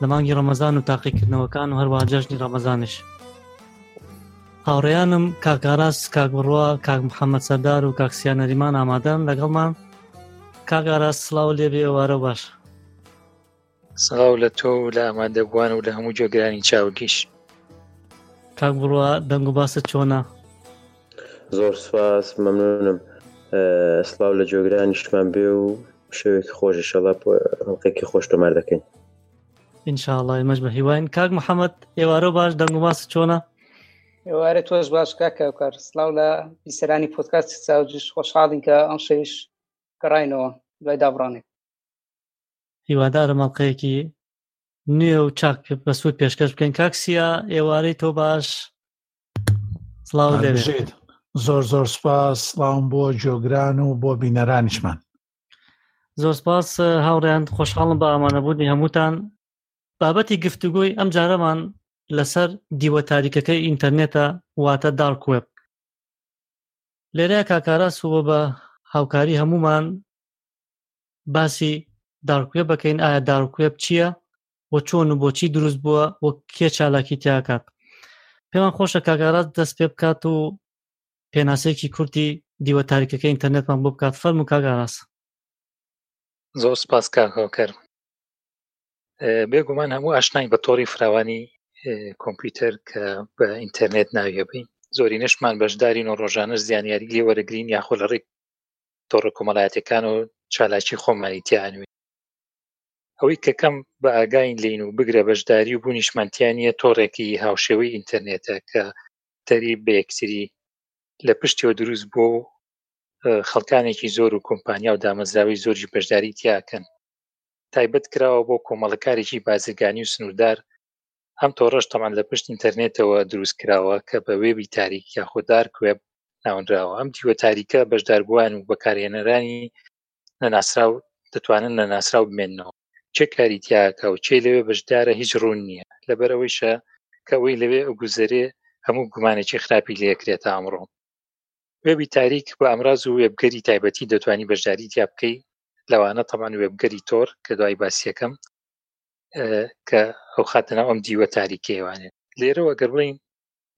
لە مانگی ڕەمەزان و تاقیکردنەوەکان و هەروە جەژنی ڕەمەزانش هاوڕێیانم کاکاراس کاک بڕوا کاک محەممەد سەردار و کاکسیانەریمان ئامادەن لەگەڵمان کاگاراس سلااو لێ بێ وارە باش سڵاو لە تۆ و لە ئامادەبووان و لە هەموو جێگرانی چاوگیش کاک بڕوا دەنگ و باسە چۆنا زۆر سواز مەمنونم سلااو لە جۆگرانیشمان بێ و شەوێکی خۆش ئیشەڵا هەڵقێکی خۆش تۆمار دەکەین ئینشاءڵە ئێمەش بە هیواین کاک محەممەد ئێوارە باش دەنگ و باس چۆنە ئێوارە تۆش باش کاکەکار سلااو لە بیسەرانی پۆتکاست چاوجیش خۆشحاڵین کە ئەم شەویش گەڕینەوە دوای دابڕانێک هیوادارە مەڵقەیەکی نوێ و چاک بەسوود پێشکەش بکەین کاکسیا ئێوارەی تۆ باش سڵاو لێژێت زۆر زۆر سپاس سڵاوم بۆ جۆگران و بۆ بینەرانیشمان زۆر سپاس هاوڕیان خۆشحاڵم بە ئامانەبوونی هەمووتان بابەتی گفتوگۆی ئەم جارەمان لەسەر دیوە تاریکەکەی ئینتەرنێتە واتە دارکوێب لێرە کاکارا سووە بە هاوکاری هەمومان باسی دارکوێ بەکەین ئایا دارکوێب چییە و چۆن و بۆچی دروست بووە و کێ چالاکی تیاکات پێمان خۆشە کاگاراز دەست پێ بکات و پێناسەیەکی کورتی دیوە تاریکەکە ئینتەرنێتمان بۆ بکات فەرم و کاگاراز زۆر سپاس کاکەکەر بێگومان هەموو ئاشنای بە تۆری فراوانی کۆمپیوتەر کە بە ئینتەرنێت ناویە بین زۆری نشمان بەشدارین و ڕۆژانش زیانیاری لێ وەرەگرین یاخۆ لە ڕێک تۆڕە کۆمەڵایەتەکان و چالاکی خۆمانی تیانوی ئەوەی کە کەم بە ئاگاین لین و بگرە بەشداری و بوونیشمانتیانە تۆڕێکی هاوشێوەی ئینتەرنێتە کە تەری بە یەکتری لە پشتیەوە دروست بۆ خەڵکانێکی زۆر و کۆمپانیا و دامەزراوی زۆری بەشداری تیاکەن تایبەت کراوە بۆ کۆمەڵەکارێکی بازرگانی و سنووردار ئەم تۆڕش تەمان لە پشت ئینتەرنێتەوە دروست کراوە کە بە وێبی تاریک یاخۆدار کوێب ناونراوە ئەم دیوە تاریکە بەشداربووان و بەکارهێنەرانی نەناسراو دەتوانن نەناسراو بمێنەوە چێ کاری تیاکە و چێ لەوێ بەشدارە هیچ ڕوون نییە لەبەر ئەوەیشە کە ئەوەی لەوێ ئەگوزەرێ هەموو گومانێکی خراپی لەکرێتە ئەمڕۆ وێبی تاریک بە ئەمراز و وێبگەری تایبەتی دەتوانی بەشداری تیا بکەی لەوانە تەمان وێبگەری تۆر کە دوای باسیەکەم کە ئەو خاتەناو ئەم دیوە تاریکەیوانێ لێرەوە گەر بڵین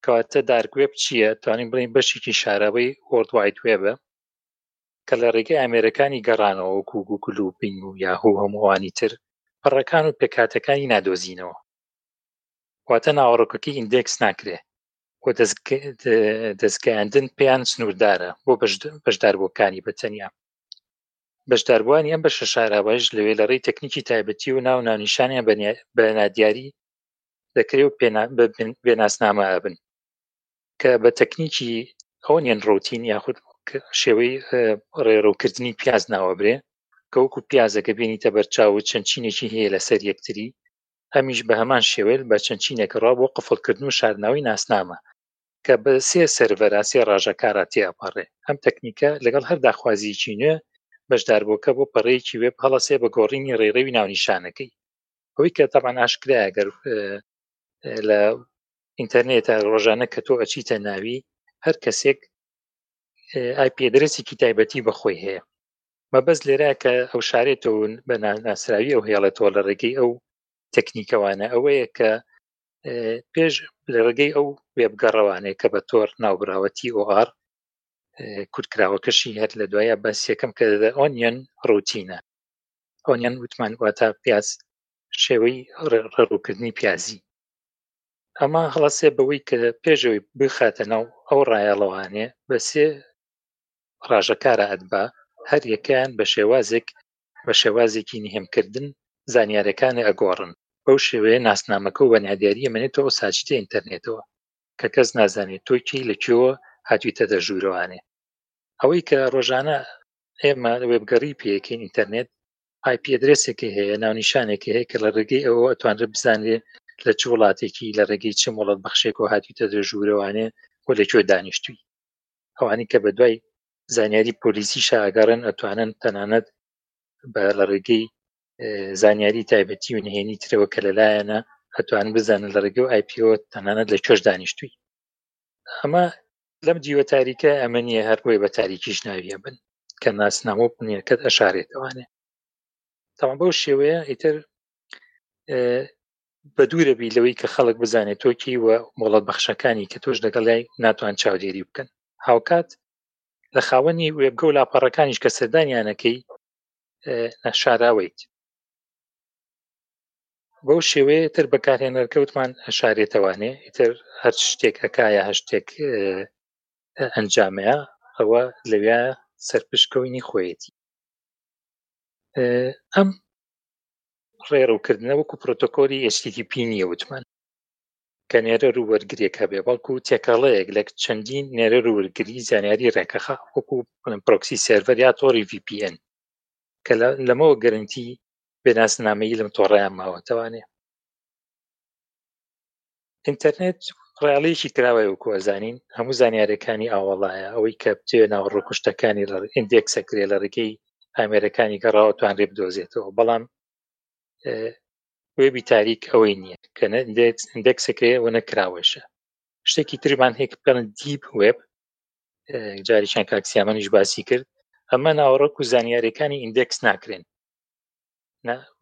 کەواتە دارک وێب چییە توانین بڵین بەشێکی شارەوەی وۆرد وایت وێبە کە لە ڕێگەی ئامێرەکانی گەڕانەوە وەکو گوگل و بینگ و یاهو و هەموو ئەوانی تر پەڕەکان و پێکهاتەکانی نادۆزینەوە واتە ناوەڕۆکەکەی ئیندێکس ناکرێ و دەستگەیاندن پێیان سنووردارە بۆ بەشداربووەکانی بەتەنیا بەشداربووانی ئەم بەشە شاراوەش لەوێ لە ڕێی تەکنیکی تایبەتی و ناو ناونیشانیان بە نادیاری دەکرێ و بێناسنامە ئەبن کە بە تەکنیکی ئەوەنیان ڕوتین یاخود شێوەی ڕێڕوکردنی پیاز ناوەبرێ کە وەکو پیازەکە بینیتە بەرچاو چەند چینێکی هەیە لەسەر یەکتری ئەمیش بە هەمان شێوێل بە چەند چینێک ڕا بۆ قفڵکردن و شاردناوی ناسنامە کە بە سێ سەرڤەرا سێ ڕژە کارا تێپەڕێ ئەم تەکنیکە لەگەڵ هەر داخوازیکی نوێ بەشداربووکە بۆ پەڕەیەکی وێب هەڵەسێ بە گۆڕینی ڕێڕەوی ناونیشانەکەی ئەوەی کە تامان ئاشکرایە گەر لە ئینتەرنێتە ڕۆژانە کە تۆ ئەچیتە ناوی هەر کەسێک ئای پێدرسێکی تایبەتی بەخۆی هەیە مەبەست لێرا کە ئەو شارێتەوە بە ناسراوی ئەو هێڵێتەوە لە ڕێگەی ئەو تەکنیکەوانە ئەوەیە کە پێش لە ڕێگەی ئەو وێبگەڕەوانێک کە بە تۆر ناوبراوەتی ئۆR کورتکراوەکەشی هەر لە دوایە بەس یەکەم کە ئۆنیەن ڕوتینە ئۆنیان وتمان واتە پیاز شێوەی ڕێڕووکردنی پیازی ئەمە هەڵەسێ بەوەی کە پێشەوەی بخاتە ناو ئەو ڕایەڵەوانێ بە سێ ڕژەکارە ئەدبا هەر یەکەیان بە شێوازێک بە شێوازێکی نهێمکردن زانیارەکانی ئەگۆڕن بەو شێوەیە ناسنامەکە و بەنادیاری منێتەوە ساچتە ئینتەرنێتەوە کە کەس نازانێت تۆکی لە کوێوە هاتوویتە دەژوورەوانێ ئەوەی کە ڕۆژانە ئێمە وێبگەڕی پێکەین ئینتەرنێت ئایپ ئەدرسێکی هەیە ناونیشانێکی هەیە کە لە ڕێگەی ئەوە ئەتوانرە بزانێ لە چ وڵاتێکی لە ڕێگەی چ مڵەت بەخشێک و هاتیتە درێژوورەوانێ و لە کوێ دانیشتووی ئەوانی کە بە دوای زانیاری پۆلیسی شاگەڕن ئەتوانن تەنانەت بە لە ڕێگەی زانیاری تایبەتی و نهێنی ترەوە کە لەلایەنە هەتوان بزانن لە ڕێگە و ئایپیۆ تەنانەت لە کوێش دانیشتووی ئەمە لەم دیوە تاریکە ئەمە نییە هەر بۆی بە تاریکیش ناویە بن کە ناسنامە بنیەکەت ئەشارێتوانێ تاوان بەو شێوەیە ئیتر بە دوورە بی لەوەی کە خەڵک بزانێت تۆکی و مۆڵەت بەخشەکانی کە تۆش لەگەڵ لای ناتوان چاودێری بکەن هاوکات لە خاوەنی وێبگە و لاپەڕەکانیش کە سەردانیانەکەی نەشاراویت بەو شێوەیە تر بەکارهێنەرکە وتمان شارێتەوانێ ئیتر هەر شتێک ئەکایە هە شتێک ئەنجامەیە ئەوە لەوێ سەرپشکەوەینی خۆیەتی ئەم ڕێڕوکردنە وەکو پرۆتۆکۆلی HTTP نیە وتمان کە نێرە رو وەرگریەکە بێ بەڵکو تێکەڵەیەک لە چەندین نێرە رو وەرگری زانیاری ڕێکەخە وەکو پرۆکسی سێرڤەر یا تۆری VPN کە لەمەوە گەرنتی بێ ناسنامەیی لەم تۆڕیان ماوەتەوانێ ئینتەرنێت ڕاڵیەکی کراوەی وکو ئەزانین هەموو زانیارەکانی ئاوەڵایە ئەوەی کە بچێ ناو ڕکوشتەکانی لە ئیندێکسەکرێ لە ڕێگەی ئامێرەکانی گەڕاوە توانرێ بدۆزێتەوە بەڵام وێبی تاریک ئەوەی نییە کە ئیندێکسەکرێ و نەکراوەشە شتێکی ترمان هەیە پێڵن دیپ وێب جاریشان کاک سیامەنیش باسی کرد ئەمە ناوەڕۆک و زانیارەکانی ئیندێکس ناکرێن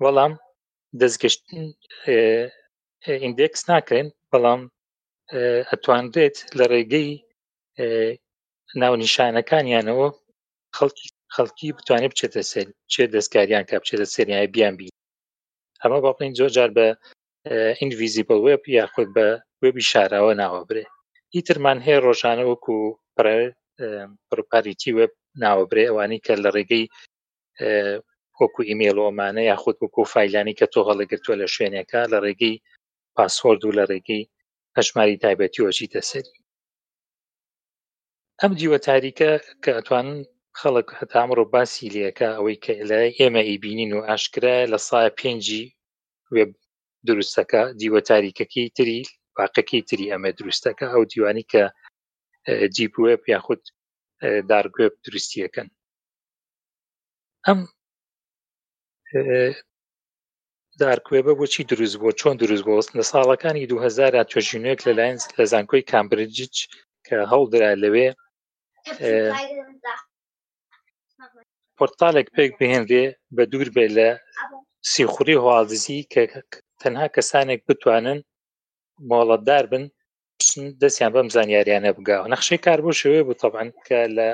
بەڵام دەستگەشتن ئیندێکس ناکرێن بەڵام ئەتوانرێت لە ڕێگەی ناونیشانەکانیانەوە خەڵکی خەڵکی بتوانێت بچێتە سەر چێ دەستکاریان کە بچێتە سەریان بیان بی ئەمە باڵین زۆر جار بە ئینڤیزیبل وێب یاخود بە وێبی شاراوە ناوە برێ ئیترمان هەیە ڕۆژانە وەکو پرپاریتی وێب ناوە برێ ئەوانی کە لە ڕێگەی وەکو ئیمێل ئۆمانە یاخود وەکو فیلانی کە تۆ هەڵەگرتووە لە شوێنێکە لە ڕێگەی پاسۆرد و لە ڕێگەی هەژماری تایبەتی وەچی دەسەری ئەم دیوە تاریکە کە ئەتوان خەڵک هەتامڕۆ باسی لەکە ئەوەی کە لە ئێمە ئیبینین و ئاشکرایە لە سایە پێنجی وێب دروستەکە دیوە تاریکەکی تری واقعکی تری ئەمە دروستەکە ئەو دیوانی کە جیپ وێب یاخود دارگوێب دروستیەکەن ئەم دارکوێبە بۆچی دروست بۆ چۆن دروست بۆ لە ساڵەکانی 2000 توێژینوێک لەلایەن لە زانکۆی کامبرجج کە هەڵدرا لەوێ پرتەقالێک پێک بهێنرێ بە دوور بێ لە سیخوری هەواڵدزی کە تەنها کەسانێک بتوانن مۆڵەتدار بن دەستیان بەم زانیاریانە بگاوە نەخشەی کار بۆ شێوەیە بوو تەبان کە لە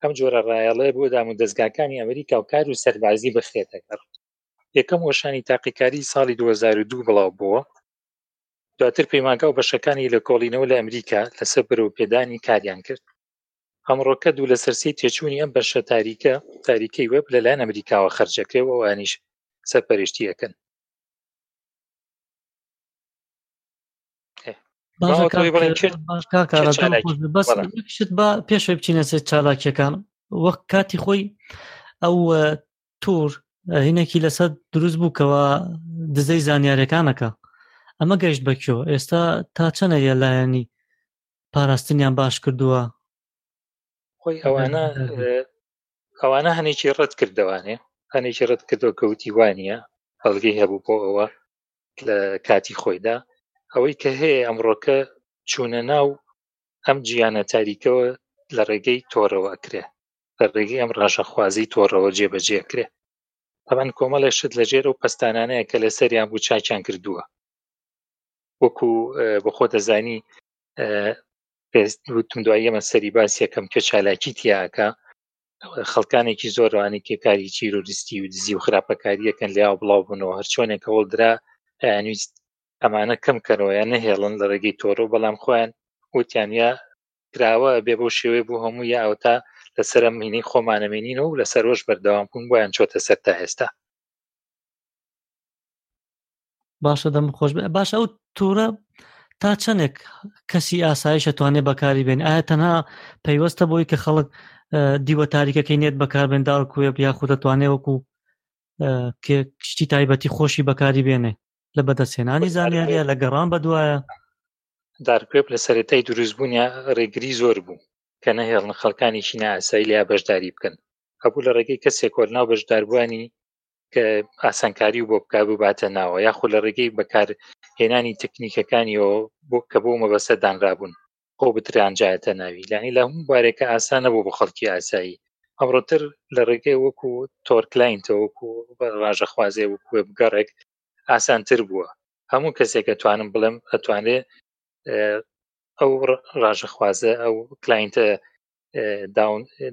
ئەم جۆرە ڕایەڵێ بۆ دام و دەستگاکانی ئەمریکا و کار و سەربازی بخرێتەکە یەکەم وەشانی تاقیکاری ساڵی 2002 بڵاو بووە دواتر پەیمانگا و بەشەکانی لە کۆڵینەوە لە ئەمریکا لەسەر بەرەو پێدانی کاریان کرد ئەمڕۆکە دوو لەسەر سێی تێچوونی ئەم بەشە تاریکە تاریکەی وێب لەلایەن ئەمریکاوە خەرجەکرێ و ئەوانیش سەرپەرشتیەکەن شت بە پێشوی بچینە سێ چالاکیەکان وەک کاتی خۆی ئەو تور هینێکی لەسەر دروست بوو کەەوە دزەی زانیارەکانەکە ئەمە گەشت بەکیۆ ئێستا تا چەنە یە لایەنی پاراستنیان باش کردووە خۆی ئەوانە ئەوانە هەنێکی ڕەت کردوانێ هەنێکی ڕەت کردو کەوتی وانە هەڵگەی هەبوو بۆ ئەوە لە کاتی خۆیدا ئەوەی کە هەیە ئەمڕۆکە چوونە ناو ئەم جیانە تاریکەوە لە ڕێگەی تۆرەوە ئەکرێ لە ڕێگەی ئەم ڕژەخوازی تۆڕەوە جێبەجێ کرێ ئەمان کۆمەڵێ شت لە ژێر و پستانانەیە کە لە سەریان بوو چاکیان کردووە وەکو بە خۆ دەزانی وتم دوای ئەمە سەری باس یەکەم کە چالاکی تیاکە خەڵکانێکی زۆرانی تێکاری چیرۆریستی و دزی و خراپەکاریەکەن لیا بڵاو بوونەوە هەرچۆنێک هەوڵدرا ئەیانویست ئەمانە کەم کەرەوەیان نەهێڵن لە ڕێگەی تۆرۆ بەڵام خۆیان وتیانە کراوە بێ بۆ شێوێ بوو هەموو یا ئەوتا لەسەر مینەی خۆمانەمێنین و لە سەرۆژ بەردەوام بوون بۆیان چۆتە سەر تا ئێستا باشە دەم خۆش باش ئەو تورە تا چەندێک کەسی ئاسایش توانێت بەکاری بێن ئایا تەنها پەیوەستە بۆی کە خەڵک دیوە تاریکەکەی نێت بەکاربێن داڵکوێ یا خودە توانێت وەکو شتی تایبەتی خۆشی بەکاری بێنێ لە بەدەستێنانی زانیاریە لە گەڕان بەدوایە دارکوێب لە سەرەتای دروستبوونە ڕێگری زۆر بوو کە نەهێڵن خەڵکانیشی ناسایی لە بەشداری بکەن هەبوو لە ڕێگەی کەسێک کۆلناو بەشداربووانی کە ئاسانکاری و بۆ بک بباتە ناوە یاخود لە ڕێگەی بەکار هێنانی تەکنیکەکانیەوە بۆ کە بۆ مەبەسە دانرابوون خۆ بترانجایەتە ناوی لانی لە هەموو بارێکە ئاسانە بۆ بە خەڵکی ئاسایی ئەمڕۆتر لە ڕێگەی وەکو تۆرکلاینتە وەکو ڕژەخوازێ وەکو وێبگەڕێک ئاسانتر بووە هەموو کەسێک ئەتوانم بڵێم ئەتوانێ ئەو ڕژەخوازە ئەو کلاینتە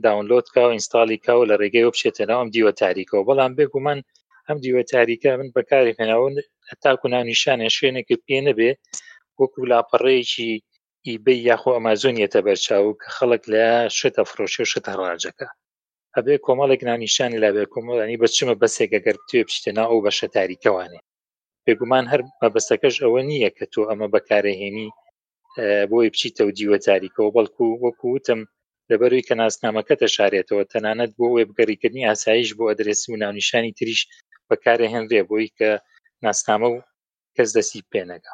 داونلۆد کا و ئینستالی کا و لە ڕێگەی و بچێتە ناوم دیوە تاریکەوە بەڵام بێگومان ئەم دیوە تاریکە من بەکاری هێناون تاکو ناونیشانە شوێنێکی پێ نەبێ وەکو لاپەڕەیەکی ئیبی یاخۆ ئەمازۆنیەتە بەرچاو کە خەڵک لە شتە فرۆشێ شت هەڕاجەکە ئەبێ کۆمەڵێک نانیشانی لابێ کۆمەڵانی بەچمە بەسێکە گەر توێ بچتە ناو ئەو بەشە تاریکەوانێ بێگومان هەر مەبەستەکەش ئەوە نییە کە تۆ ئەمە بەکارەهێنی بۆی بچیتەوە دیوە تاریکەوە بەڵکو وەکو وتم لەبەروی کە ناسنامەکە دەشارێتەوە تەنانەت بۆ وێبگەڕیکردنی ئاسایش بۆ ئەدرێسی و ناونیشانی تریش بەکارە هێنرێ بۆی کە ناسنامە و کەس دەسی پێنەکە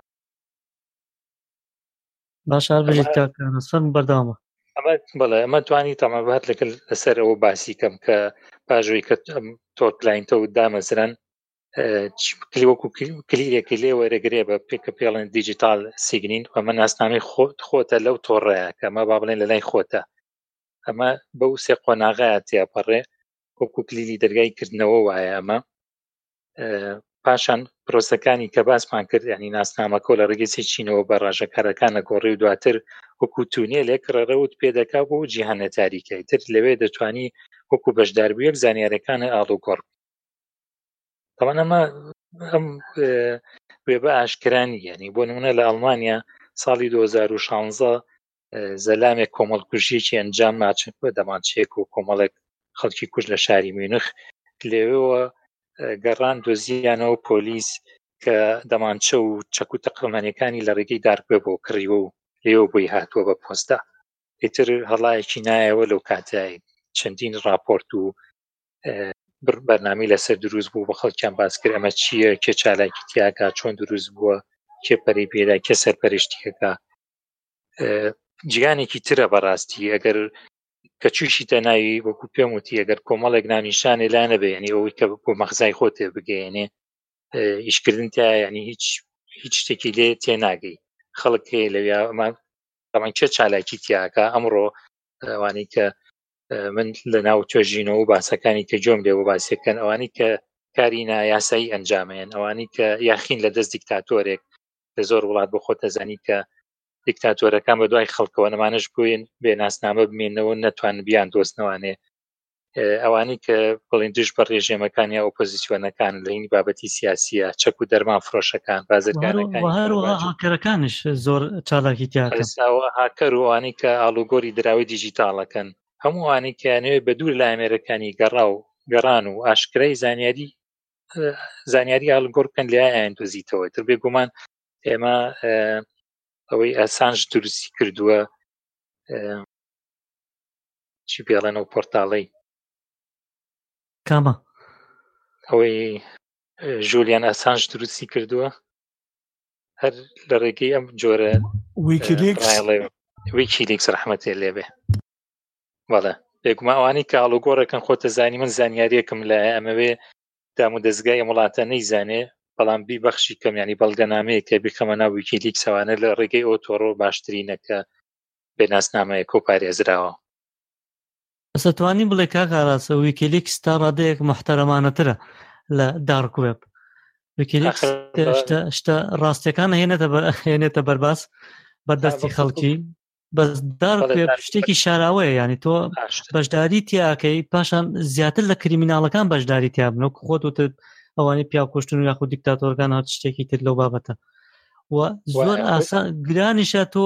باشار بژیت کاکەسەر بەردامە ئەمە بڵێ ئەمە توانی تەمەبات لەکە لەسەر ئەوە باسی کەم کە پاژووی کە تۆرکلاینتە و دامەزران وەکو کلیلێکی لێ وەرەگرێ بە پێکە پێڵێن دیجیتال سیگنین ئەمە ناسنامەی خۆت خۆتە لەو تۆڕەیە کە ئەمە با بڵێن لە لای خۆتە ئەمە بەو سێ قۆناغایە تیاپەڕێ وەکو کلیلی دەرگای کردنەوە وایە ئەمە پاشان پرۆسەکانی کە باسمان کرد ینی ناسنامەکە لە ڕگەسی چینەوە بە ڕژەکارەکان لە گۆڕی و دواتر وەکو تونێ لێک ڕێڕەوت پێدەکا بۆ جیهانە تاریکەی تر لەوێ دەتوانی وەکو بەشداربوویەک زانیارەکانە ئاڵوگۆڕ ئەوان ئەمە ئەم وێ بە ئاشکرانی یعنی بۆ نمونە لە ئەڵمانیا ساڵی 2016 زەلامێک کۆمەڵکوژیەکی ئەنجام ناچێت بە دەمانچێک و کۆمەڵێک خەڵکی کوش لە شاری مینخ لێوەوە گەڕان دۆزیانەوە پۆلیس کە دەمانچە و چەک و تەقەمانەکانی لە ڕێگەی دارکوێ بۆ کڕیوە و لێوە بۆی هاتووە بە پۆستا ئیتر هەڵایەکی نایەوە لەو کاتایی چەندین راپۆرت و بەرنامی لەسەر دروست بوو بە خەڵکیان باس کرد ئەمە چییە کێ چالاکی تیاکە چۆن دروست بووە کێ پەری پێدا کێ سەر پەرشتیەکە جیانێکی ترە بەڕاستی ئەگەر کە چویشی تە ناوی وەکو پێم وتی ئەگەر کۆمەڵێک ناونیشانێ لا نەبێنی ئەوەی کە بۆ مەخزای خۆتێ بگەێنێ ئیشکردن تا ینی هیچ هیچ شتێکی لێ تێ ناگەی خەڵک هەیە لەویامان ئەمەکە چالاکی تیاکە ئەمڕۆ ئەوانەی کە من لە ناو توێژینەوە و باسەکانی کە جۆم لێوە باسیەکەن ئەوانی کە کاری نایاسایی ئەنجامێن ئەوانی کە یاخین لە دەست دیکتاتۆرێک لە زۆر وڵات بۆ خۆت دەزانی کە دیکتاتۆرەکان بە دوای خەڵکەوە نەمانش بووین بێ ناسنامە بمێنەوە نەتوان بیان دۆستنەوانێ ئەوانی کە بڵین دژ بە ڕێژێمەکان یا ئۆپۆزیسیۆنەکان لەینی بابەتی سیاسیە چەک و دەرمان فرۆشەکان بازرگانەکانکەرەکانش زۆر چالاکی تیاەوە هاکەروانی کە ئالوگۆری دراوی دیجی دیجیتاڵەکەن، هەموو ئەوانەی کە یانەوێت بە دوور لە ئامێرەکانی گەڕا و گەڕان و ئاشکرای زانیاری زانیاری ئاڵگۆڕ بکەن لایەن دۆزیتەوە تر بێگومان ئێمە ئەوەی ئەسانج دروستی کردووە چی پێڵێن و پۆرتاڵی کامە ئەوەی ژولیان ئەسانج دروستی کردووە هەر لە ڕێگەی ئەم جۆرە ویکیلیکس ڕحمەتێ لێبێ بەڵێ بێگوما ئەوانی کە ئاڵوگۆڕێکن خۆتە زانی من زانیاریەکم لە ئەمەوێ دام و دەستگای ئەم وڵاتە نەیزانێ بەڵام بی بەخشی کەمیانی بەڵگەنامەیە کە بخەمە ناو ویکیلیکسەوانە لە ڕێگەی ئەو تۆڕۆ باشترینەکە بێناسنامەیە کۆ پارێزراوە ئەسەتوانی بڵێ کاک ئاراس ویکیلیکس تا ڕادەیەک محتەرەمانەترە لە دارک وێب ویکیلیکس شتە ڕاستەکان هێنێتە هێنێتە بەرباس بەردەستی خەڵکی بەس دارک وێب شتێکی شاراوەیە ینی تۆ بەشداری تیاکەی پاشان زیاتر لە کریمیناڵەکان بەشداری تیابن و خۆت وتت ئەوانی پیاکوشتن و یاخود دیکتاتۆرگان هات شتێکی تر لەو بابەتە و زۆر ئاسان گرانیشە تۆ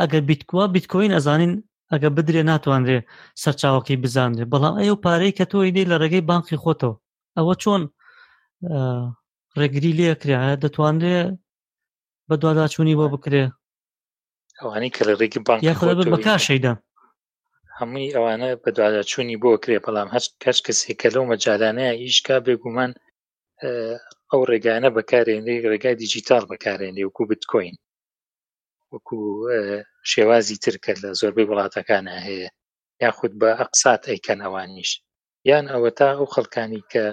ئەگەر بیتکوا بیتکۆین ئەزانین ئەگە بدرێ ناتوانرێ سەرچاوەکەی بزانرێ بەڵام ئەو پارەی کە تۆی دەی لە ڕێگەی بانقی خۆتەوە ئەوە چۆن ڕێگری لێ کرا دەتوانرێ بە دوواداچوونی بۆ بکرێ ئەوانەی کە لە ڕێگی بانک بەکاشەیدا هەمووی ئەوانە بە دوواداچوونی بۆ کرێ بەڵام هەچ کەش کەسێکە لەو مەجارانەیە ئیشکا بێگومان ئەو ڕێگانە بەکارێنێ ڕێگای دیجیتال بەکارێنێ وکو بتکۆین وەکو شێوازی تر کە لە زۆربەی وڵاتەکانە هەیە یاخود بە ئەقسات ئەیکەن ئەوانیش یان ئەوە تا ئەو خەڵکانی کە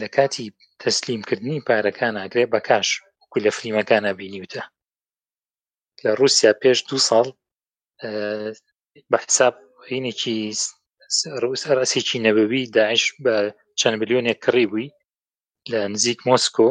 لە کاتی تەسلیمکردنی پارەکان ئاگرێ بە کاش وەکو لە فلیمەکانە بینیوتە لە رووسیا پێش دو ساڵ بە حساب هینێکی رووس ئەراسێکی نەبەوی داعش بە چەند ملیۆنێک کڕی بووی لە نزیک مۆسکۆ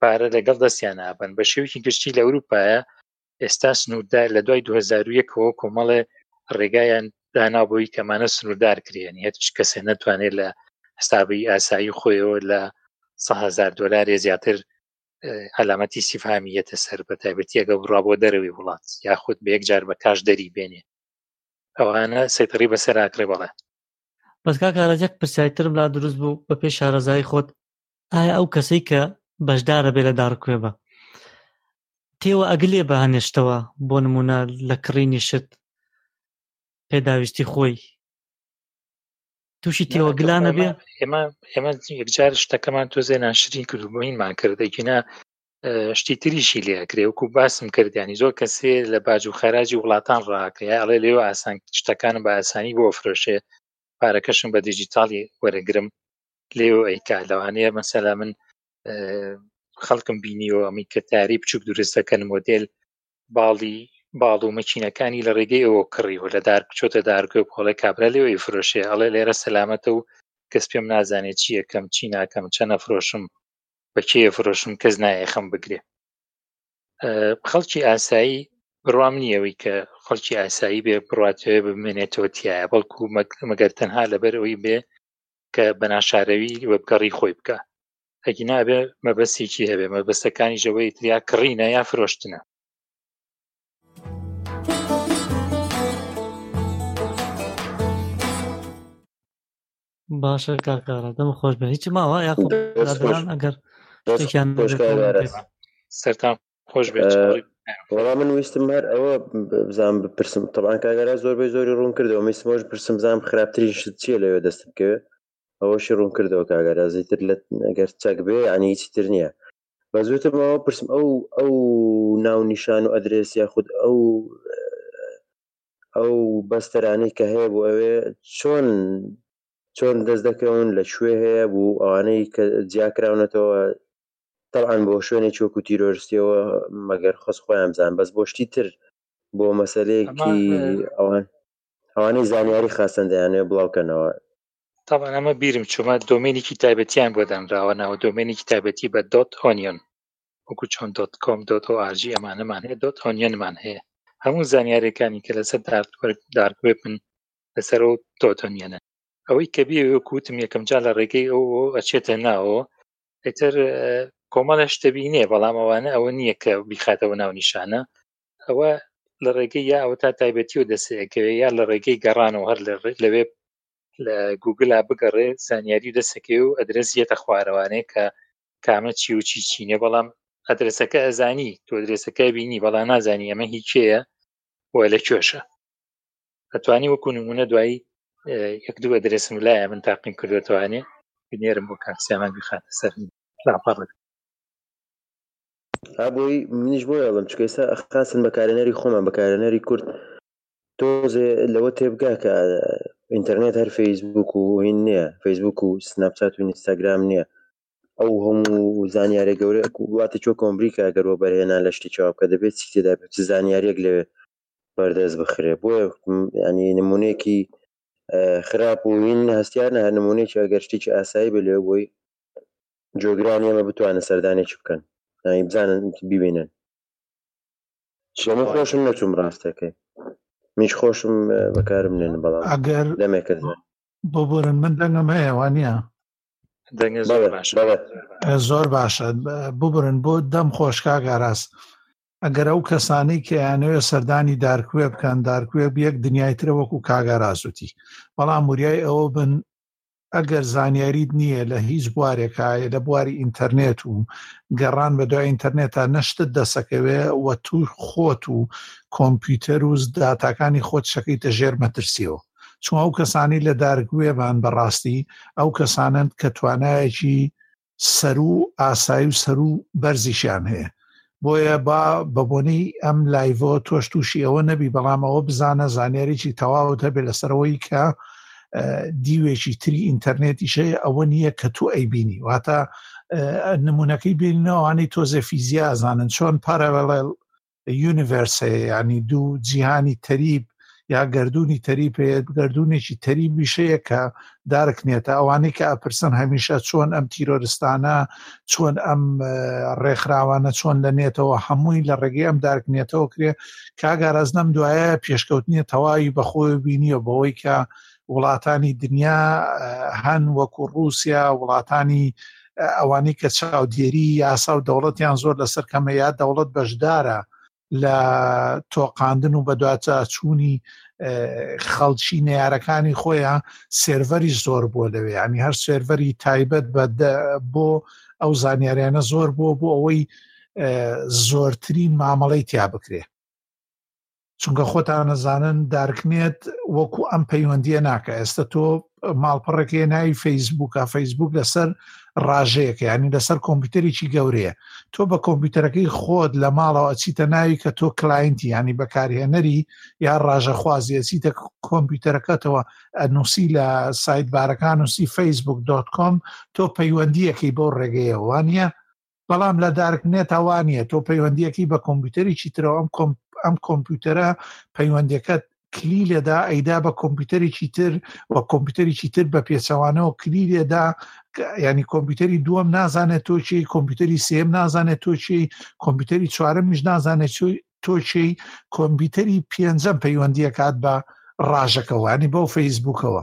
پارە لەگەڵ دەستیان نابن بە شێوکی گشتی لە ئەوروپایە ئێستا سنووردار لە دوای 2001ەوە کۆمەڵێ ڕێگایان دانا بۆی کەمانە سنووردار کرێن هێتش کەسێ نەتوانێت لە حسابی ئاسایی خۆیەوە لە 100هزار دلارێ زیاتر علامەتی سیفامیەتە سەر بە تایبەتیەگە بڕا بۆ دەرەوەی وڵات یاخود بە یەک جار بە کاش دەری بێنێ ئەوانە سەیتەڕی بەسەر ئاکرێ بەڵێ بەس کاکارەجەک پرسیایترم لا دروست بوو بە پێ شارەزایی خۆت ئایا ئەو کەسەی کە بەشدارە بێ لە داڕکوێ بە تێوە ئەگلێ بە هەنێشتەوە بۆ نمونە لە کڕینی شت پێداویستی خۆی تووشی تێوەگلانە بێ ئێمە ئێمە یەکجار شتەکەمان تۆزێ ناشرین کردبووینمان کردێکینا شتی تریشی لێ ئەکرێ وکو باسم کردیانی زۆر کەسێ لە باج و خەراجی وڵاتان ڕاکە ئەڵێ لێو ئاسان شتەکانم بە ئاسانی بۆ فرۆشێ پارەکەشم بە دیجیتاڵی وەرەگرم لێ ئەیکا لەوانەیە مەسەلا من خەڵکم بینیەوە ئەمی کرداری بچوک دروست دەکەن مۆدل باڵی باڵ و مەچینەکانی لە ڕێگەی ئەوە کڕیوە لە دار بچۆتە دارگۆ بۆڵێ کابرا لێەوەی فرۆشێ ئەڵێ لێرە سەلامەتە و کەس پێم نازانێت چی یەکەم چی ناکەم چەنە فرۆشم بەچێ فرۆشم کەس نایەخم بگرێ خەڵکی ئاسایی بڕام نییەوەی کە خەڵکی ئاسایی بێ بڕاتەوە بمێنێتەوە تایە بەڵکو مەگەر تەنها لەبەر ئەوی بێ کە بە ناشارەوی وەبگەڕی خۆی بکە ئەگی نابێ مەبەستێکی هەبێ مەبەستەکانی ژەوەی تریا کڕینە یا فرۆشتنە باشە کاکارە دەم خۆش بە هیچ ماوە یاخۆ ئەگەر سەرتان خۆش بێت وڵا من ویستم هەر ئەوە بزان بپرسم طبعاان کاگەرا زۆربەی زۆری ڕوون کردەوە میسمۆش پرسم بزانام خراپترین شت چیە لەوێ دەست بکەوێت ئەوەشی ڕوون کردەوە کاگەرا زیتر لە ئەگەر چەک بێ عنی هیچی تر نییە بە زووتمەوە پرسم ئەو ئەو ناو نیشان و ئەدرێس یا خود ئەو ئەو بەستەرانەی کە هەیە بۆ ئەوێ چۆن چۆن دەست دەکەون لە کوێ هەیە بوو ئەوانەی کە جیاکراونەتەوە تەبعەن بۆ شوێنێکی وەکو تیرۆرستیەوە مەگەر خۆز خۆیان بزان بەس بۆ شتی تر بۆ مەسەلەیەکی ئەوان ئەوانەی زانیاری خاستن دەیانێ بڵاوکەنەوە تاوان ئەمە بیرم چۆما دۆمێنێکی تایبەتیان بۆ دانراوە ناوە دۆمێنێکی تایبەتی بە دۆت ئۆنیۆن وەکو چۆن دۆت کۆم دۆت ئۆ ئارجی ئەمانەمان هەیە دۆت ئۆنیۆنمان هەیە هەموو زانیارەکانی کە لەسەر دارکوێ بن لەسەر و دۆتۆنیەنە ئەوەی کە بێ وەکوتم یەکەم جا لە ڕێگەی ئەو ئەچێتە ناوە ئیتر کۆمەڵش دەبینێ بەڵام ئەوانە ئەوە نییە کە بیخاتەوە ناو نیشانە ئەوە لە ڕێگەی یا ئەوە تا تایبەتی و دەسەکەوێ یا لە ڕێگەی گەڕان و هەر لەوێ لە گوگلا بگەڕێ زانیاری و دەسەکەی و ئەدرس یەتە خوارەوانێ کە کامە چی و چی چینێ بەڵام ئەدرسەکە ئەزانی تۆ درێسەکە بینی بەڵام نازانی ئەمە هیچەیە و لە کێشە ئەتوانی وەکو نمونە دوایی یەک دوو ئەدرێسم لایە من تاقیم کردێتوانێ بنێرم بۆ کاکسیامان بخاتە سەر لاپەڕت تا بۆی منیش بۆ یاڵم چکەسا ئەخاسن بەکارێنەری خۆمان بەکارێنەری کورد تۆزێ لەوە تێبگا کە ئینتەرنێت هەر فەیسبوک و هین نییە فەیسبوک و سناپچات و ئینستاگرام نییە ئەو هەموو زانیارە گەورە واتە چۆ کۆمبریکە گەروە بەرهێنا لە شتی چاو کە دەبێت چی تێدا بێت زانیاریەک لەوێت بەردەست بخرێ بۆیە ینی نمونونێکی خراپ و هین هەستیانە هەر نمونونێکی ئەگەر شتێکی ئاسایی بێ لێ بۆی جۆگران ئێمە بتوانە سەردانێکی بکەن ینی بزانن ببینن شەمە خۆشم نەچوم ڕاستەکەی میش خۆشم بەکارم نێن بەڵام ئەگەر دەمێکرد بۆ بۆرن من دەنگم هەیە وانە دەنگە زۆر باشە زۆر باشە ببرن بۆ دەم خۆشکا گاراست ئەگەر ئەو کەسانەی کە یانەوێ سەردانی دارکوێ بکەن دارکوێ یەک دنیای ترە وەکو کاگارازوتی بەڵام وریای ئەوە بن ئەگەر زانیاریت نییە لە هیچ بوارێکایە لە بواری ئینتەرنێت و گەڕان بە دوای ئینتەرنێتا نەشتت دەسەکەوێ و توور خۆت و کۆمپیوتەر و داتاکانی خۆت شەکەیتە ژێر مەترسیەوە چون ئەو کەسانی لە دارگوێبان بەڕاستی ئەو کەسانند کە توانایەکی سەرو ئاسایی و سەرو بەرزیشیان هەیە بۆیە با بە بۆنەی ئەم لایڤۆ تۆش تووشی ئەوە نەبی بەڵام ئەوە بزانە زانیاریی تەواوت هەبێ لەسەرەوەی کە دیوێکی تری ئینتەرنێتیشەیە ئەوە نییە کە تو ئەی بینی واتە نمونونەکەی بینەوەوانەی تۆزێ فیزیا ئەزانن چۆن پارەڵێل یونیڤەرس هەیە ینی دوو جیهانی تەریب یا گردردونی تەریب هەیە گردردونێکی تەریبیشەیە کە دارک نێتە ئەوانەی کە ئەپرسن هەمیشە چۆن ئەم تیرۆرستانە چۆن ئەم ڕێکخراوانە چۆن لە نێتەوە هەمووی لە ڕێگەی ئەم دارک نێتەوە کرێ کاگارازدەم دوایە پێشکەوتنیە تەواوی بەخۆی بینیە بەوەی کە وڵاتانی دنیا هەن وەکو رووسیا وڵاتانی ئەوانی کە چاودێری یاسا و دەوڵەتیان زۆر لەسەر کەمە یا دەوڵەت بەشدارە لە تۆقااندن و بەدواچە چوونی خەڵکی نارەکانی خۆیان سێرڤەری زۆر بۆ لەوێ ینی هەر سێرڤەری تایبەت بە بۆ ئەو زانیاریانە زۆر بووە بۆ ئەوەی زۆرترین مامەڵەی تیا بکرێ چونکە خۆتان نەزانن دارکنێت وەکو ئەم پەیوەندیە ناکە ئێستا تۆ ماڵپەڕێکێ ناوی فەیسبووکە فەیسبوک لەسەر ڕاژەیەکە ینی لەسەر کۆمپیوتەرێکی گەورەیە تۆ بە کۆمپیوتەرەکەی خۆت لە ماڵەوە ئەچیتە ناوی کە تۆ کلاینتی ینی بەکارهێنەری یا ڕاژەخوازی ئەچیتە کۆمپیوتەرەکەتەوە ئەنووسی لە سایت بارەکان نووسی فەیسبوک دکۆم تۆ پەیوەندیەکەی بۆ ڕێگەیەوانە بەڵام لە دارک نێتا وانە تۆ پەیوەندیەکەی بە کۆمپیوتەرێکی ترەوە ئەم کۆمپ ئەم کۆمپیوتەرە پەیوەندەکەت کلی لێدا ئەیدا بە کۆمپیوتەرێکی تر و کۆمپیوتەرێکی تر بە پێچەوانەوە کلی لێدا ینی کۆمپیوتەری دووەم نازانێت تۆچی کۆمپیوتەری سێم نازانێت تۆچی کۆمپیوتەری چوارەمیش نازانێت تۆچی کۆمپیوتەری پێنجەم پەیوەندیەکات بە ڕژەکەوانی بەو فەیسبوکەوە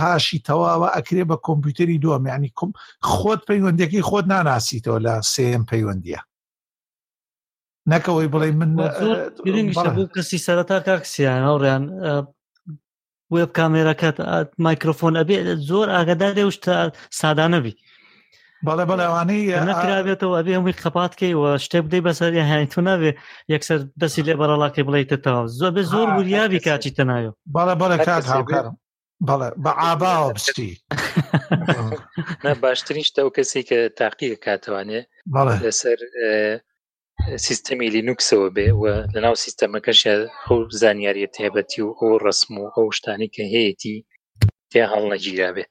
هاشی تەواوە ئەکرێ بە کۆمپیوتەری دووەم ینی کوم خۆت پەیوەندەکەی خۆت ناناسیتەوە لە سم پەیوەندیە نەکەوەی بڵێ من بوو کەسی سەرەتا کاکسیانەوریان وێب کامێرەکەت مایکرۆفۆن ئەبێ زۆر ئاگدارێ شتە سادانەبی بەڵێ بەڵێ ئەوانەی نەکرابێتەوە ئەبێ هەمووی خەپاتکەی و شتێ بدەی بەسەر هەین تو نابێ یەکسەر دەسی لێ بەڕەڵاکەی بڵیتە تاوا زۆر بێ زۆر وریابی کاچی تەناوە بەڵێ بەڵێ کات هاوکارم بەڵێ بە ئاباوە بستی باشترین شتە و کەسی کە تاقی کاتوانێ لەسەر سیستەمی لینوکسەوە بێ و لەناو سیستەمەکەش ئەو زانیاریە تێبەتی و ئەو ڕسم و ئەو شتانی کە هەیەی تێ هەڵ نەگیرا بێت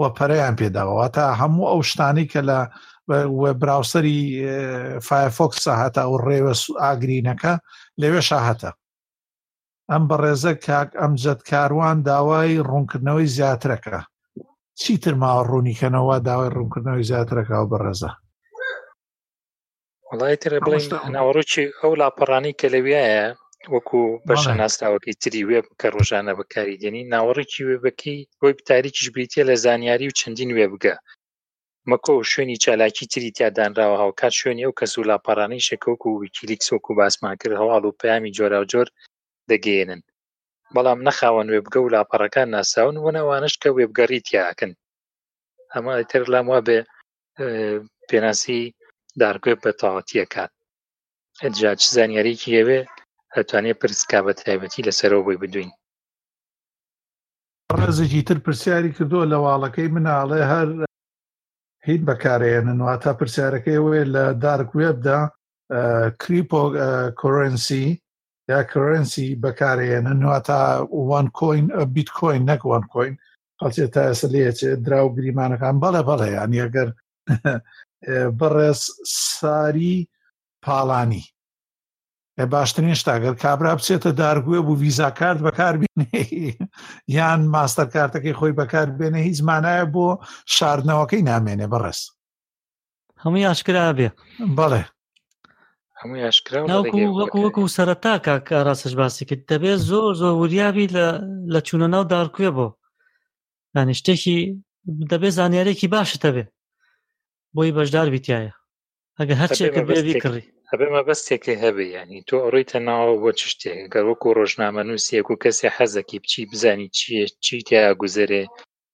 و پەرەیان پێداوە واتا هەموو ئەو شتانی کە لە براوسەری فایفۆکسە هەتا و ڕێوە ئاگرینەکە لەوێ شاهەتە ئەم بەڕێزە کاک ئەم جەت کاروان داوای ڕوونکردنەوەی زیاترەکە چیتر ماوە ڕوونیکەنەوە داوای ڕوونکردنەوەی زیاترەکە و بەڕێزە وڵی تر بڵین ناوەڕۆکی ئەو لاپەڕانی کە لەویایە وەکو بەشە ناسراوەکەی تری وێب کە ڕۆژانە بەکاری دێنی ناوەڕێکی وێبەکەی وەب تاریکیش بریتە لە زانیاری و چەندین وێبگە مەکۆ و شوێنی چالاکی تری تیادانراوە هاوکات شوێنی ئەو کەس و لاپەڕانەی شەکەوک و ویکیلیکس وەکو باسمان کرد هەواڵ و پەیامی جۆرا و جۆر دەگەێنن بەڵام نەخاوەن وێبگە و لاپەڕەکان ناساون وەنەوانش کە وێبگەڕی تیاکەن ئەمە ئەتر لام وا بێ پێناسی دارگوێ بە تاوەتیەکان ئەجا چ زانیارێکی هەوێ ئەتوانێ پرسکا بە تایبەتی لەسەرەوە بۆی بدوین ڕێزێکی تر پرسیاری کردووە لە واڵەکەی مناڵێ هەر هیچ بەکارێنن وا تا پرسیارەکەی وێ لە دارک وێبدا کریپۆ کۆرنسی یا کرنسی بەکارێنن وا تا وان کۆین بیت کۆین نەک وان کۆین خەڵچێ تا ئێستا لێچێ درا و گریمانەکان بەڵێ بەڵێ یان یەگەر بەڕێز ساری پاڵانی باشترین شتاگەر کابرا بچێتە دارگوێ بوو ویزا کارت بەکاربیێنێ یان ماستەر کارتەکەی خۆی بەکاربێنێ هیچ مانایە بۆ شاردنەوەکەی نامێنێ بەڕێز هەمووی ئاشکرا بێ بەڵێ هەموو یاشکرا وەکو وەکو سەرەتا کاکە ڕاستش باسی کرد دەبێت زۆر زۆر وریابی لە چوونە ناو دارکوێ بۆ ینی شتێکی دەبێت زانیارێکی باشت هەبێ بۆی بەشدار بیتایە ئەگە هەرچێکە بێبی کڕی ئەبێ مەبەستێکی هەبێ ینی تۆ ئەڕی تەناوە بۆ چ شتێک گەر وەکو ڕۆژنامە نووسێک و کەسێ حەزەکی بچی بزانی چیە چی تیا گوزەرێ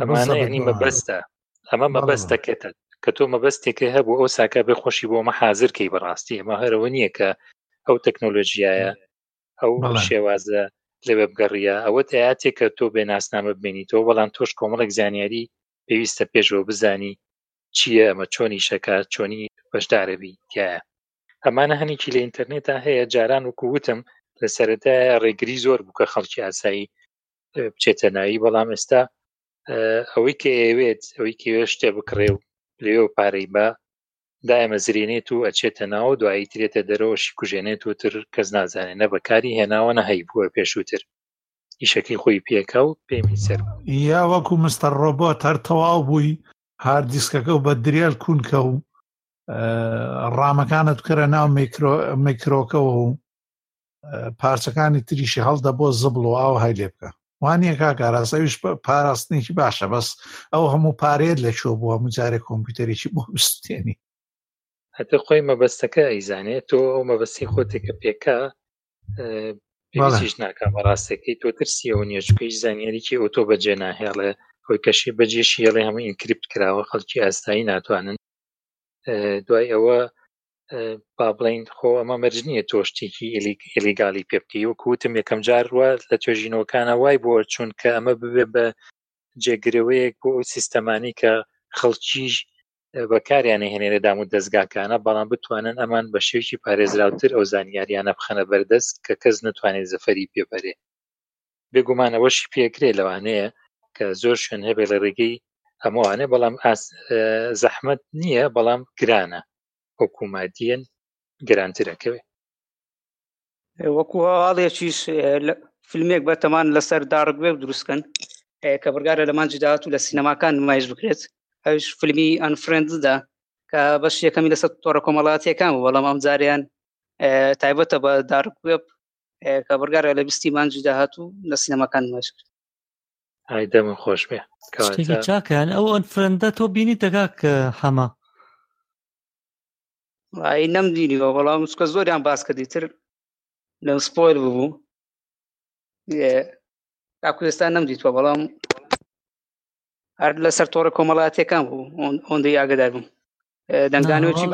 ئەمانە یعنی مەبەستە ئەمە مەبەستە کەتە کە تۆ مەبەستێکە هەبوو ئەو ساکە بێ خۆشی بۆ ئەمە حازرکەی بەڕاستی ئەمە هەرەوە نییە کە ئەو تەکنۆلۆژیایە ئەو شێوازە لەوێ بگەڕیە ئەوە تەیاتێ کە تۆ بێ ناسنامە بمێنیتەوە بەڵام تۆش کۆمەڵێک زانیاری پێویستە پێشەوە بزانی چییە ئەمە چۆنی شەکە چۆنی بەشدارەبی تایە ئەمانە هەنێکی لە ئینتەرنێتا هەیە جاران وکووتم لە سەرەتای ڕێگری زۆر بووکە خەڵکی ئاسایی بچێتە ناوی بەڵام ئێستا ئەوەی کە ئەوێت ئەوەی کەێ شتێ بکڕێ و لێ و پارەی بە دایمە زرێنێت و ئەچێتە ناو دوایی ترێتە دەرەوەشی کوژێنێت و تر کەس نازانێت نە بەکاری هێناوە نە هەی بووە پێشووتر ئیشەکەی خۆی پێکا و پێمی سەر یا وەکو مستەر ڕۆبۆت هەر تەواو بووی هار دیسکەکە و بە دریال کوونکە و ڕامەکانت بکەرە ناو میکرۆکەوە و پارچەکانی تریشی هەڵدە بۆ زبڵ و ئاو هەی لێ بکە وانە کاکاراسەویش پاراستنێکی باشە بەس ئەو هەموو پارێت لە چۆ بووە مجارێ کۆمپیوتەرێکی بۆ بستێنی هەتە خۆی مەبەستەکە ئەیزانێت تۆ ئەو مەبەستی خۆتێکە پێکا پێشیش ناکە بەڕاستەکەی تۆ ترسیەوە نیە چکەیش زانیاریکی ئەو تۆ بەجێ ناهێڵێ خۆی کەشی بەجێشی هێڵێ هەموو ئینکریپت کراوە خەڵکی ئاستایی ناتوانن دوای ئەوە با بڵین خۆ ئەمە مەرج نییە تۆشتێکی ئلیگالی پێ بکەی وە کوتم یەکەم جار وە لە توێژینەوەکانە وای بۆ چونکە ئەمە ببێ بە جێگرەوەیەک بۆ ئەو سیستەمانی کە خەڵکیش بەکاریان هێنێرە دام و دەستگاکانە بەڵام بتوانن ئەمان بە شێوکی پارێزراوتر ئەو زانیاریانە بخەنە بەردەست کە کەس نتوانێت زەفەری پێبەرێ بێگومان ئەوەشی پێکرێ لەوانەیە کە زۆر شوێن هەبێ لە ڕێگەی هەمووانێ بەڵام زەحمت نییە بەڵام گرانە حکوومەتیەن گرانترەکەوێ وەکو هەواڵێکیش فیلمێک بەتەمان لەسەر داڕگوێ دروستکەن کە بڕگارە لە مانجی داات و لە سینەماکان نمایش بکرێت ئەوش فیلمی ئەنفرنددا کە بەش یەکەمی لەسەر تۆڕە کۆمەڵاتیەکان و بەڵام ئەم جاریان تایبەتە بە دارک وێب کابرگا رێلەبیستی مانجی داهات و لە سینەماکان نمایش کرد ئای دەمە خۆش بێ شتێکی چاکەیان ئەو ئەن فرەندە تۆ بینی دەگا کە حەمە ئای نەم دینیەوە بەڵام مچکە زۆریان باس کردی تر لەم سپۆیل ببوو تاکو ئێستا نەم دیتوە بەڵام هەر لەسەر تۆڕە کۆمەڵاتیەکان بوو ئۆندەی ئاگدار بووم دەنگانوێکی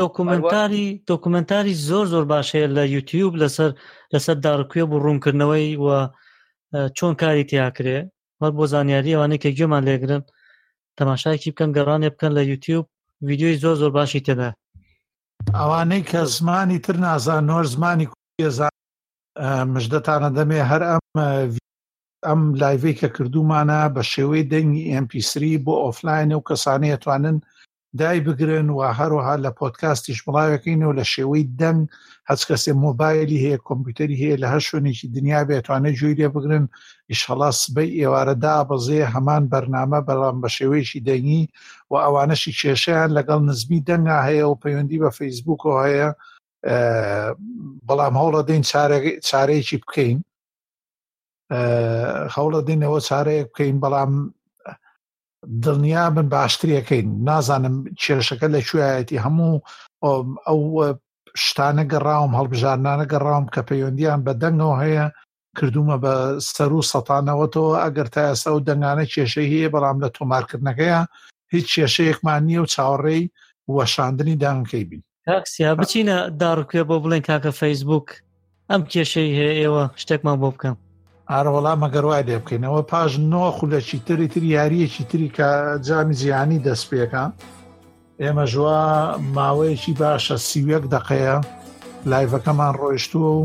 دۆکومنتاری دۆکومنتاری زۆر زۆر باشەیە لە یوتیوب لەسەر لەسەر داڕکوێ بوو ڕوونکردنەوەی و چۆن کاری تیاکرێ وەر بۆ زانیاری ئەوانەی کە گوێمان لێگرن تەماشایکی بکەن گەڕانێ بکەن لە یوتیوب ویددیوی زۆر زۆر باشی تێدا ئەوانەی کە زمانی تر نازان نۆر زمانی کوێزان مژدەتانە دەمێ هەر ئەم ئەم لایڤەی کە کردومانە بە شێوەی دەنگی MP3 بۆ ئۆفلاینە و کەسانەیە توانن دای بگرن و هەروەها لە پۆتکاستیش بڵاوەکەینەوە لە شێوەی دەنگ هەچ کەسێ مۆبایلی هەیە کۆمپیوتەری هەیە لە هەر شوێنێکی دنیا بێتوانێت جوێی لێ بگرن ئیشهڵا سبەی ئێوارەدا بەزێ هەمان بەرنامە بەڵام بە شێوەیەکی دەنگی و ئەوانەشی کێشیان لەگەڵ نزمی دەنگا هەیە و پەیوەندی بە فەیسبوکەوە هەیە بەڵام هەوڵە دەین چارەیەکی بکەین هەوڵە دێنەوە چارەیەک بکەین بەڵام دڵنیا بن باشترەکەین نازانم کێشەکە لە کوێایەتی هەموو ئەو شتانە گەڕاوم هەڵبژارنانە گەڕاوم کە پەیوەندیان بە دەنگەوە هەیە کردومە بە سەر و سەتانەوەتەوە ئەگەر تا ئێستا و دەنگانە کێشەی هەیە بەڵام لە تۆمارکردنەکەیە هیچ کێشەیەکمان نییە و چاوەڕێی وەشاندنی دانکەی بین کاکسیا بچینە داڕکوێ بۆ بڵێن کاکە فەیسبوک ئەم کێشەی هەیە ئێوە شتێکمان بۆ بکەم ئارەوەڵا مەگەر وای لێ بکەینەوە پاش نۆ خولەکی تری تر یاریەکی تری کە جامی جیهانی دەست پێەکە ئێمە ژوا ماوەیەکی باشە سیوەک دەقەیە لایڤەکەمان ڕۆیشتووە و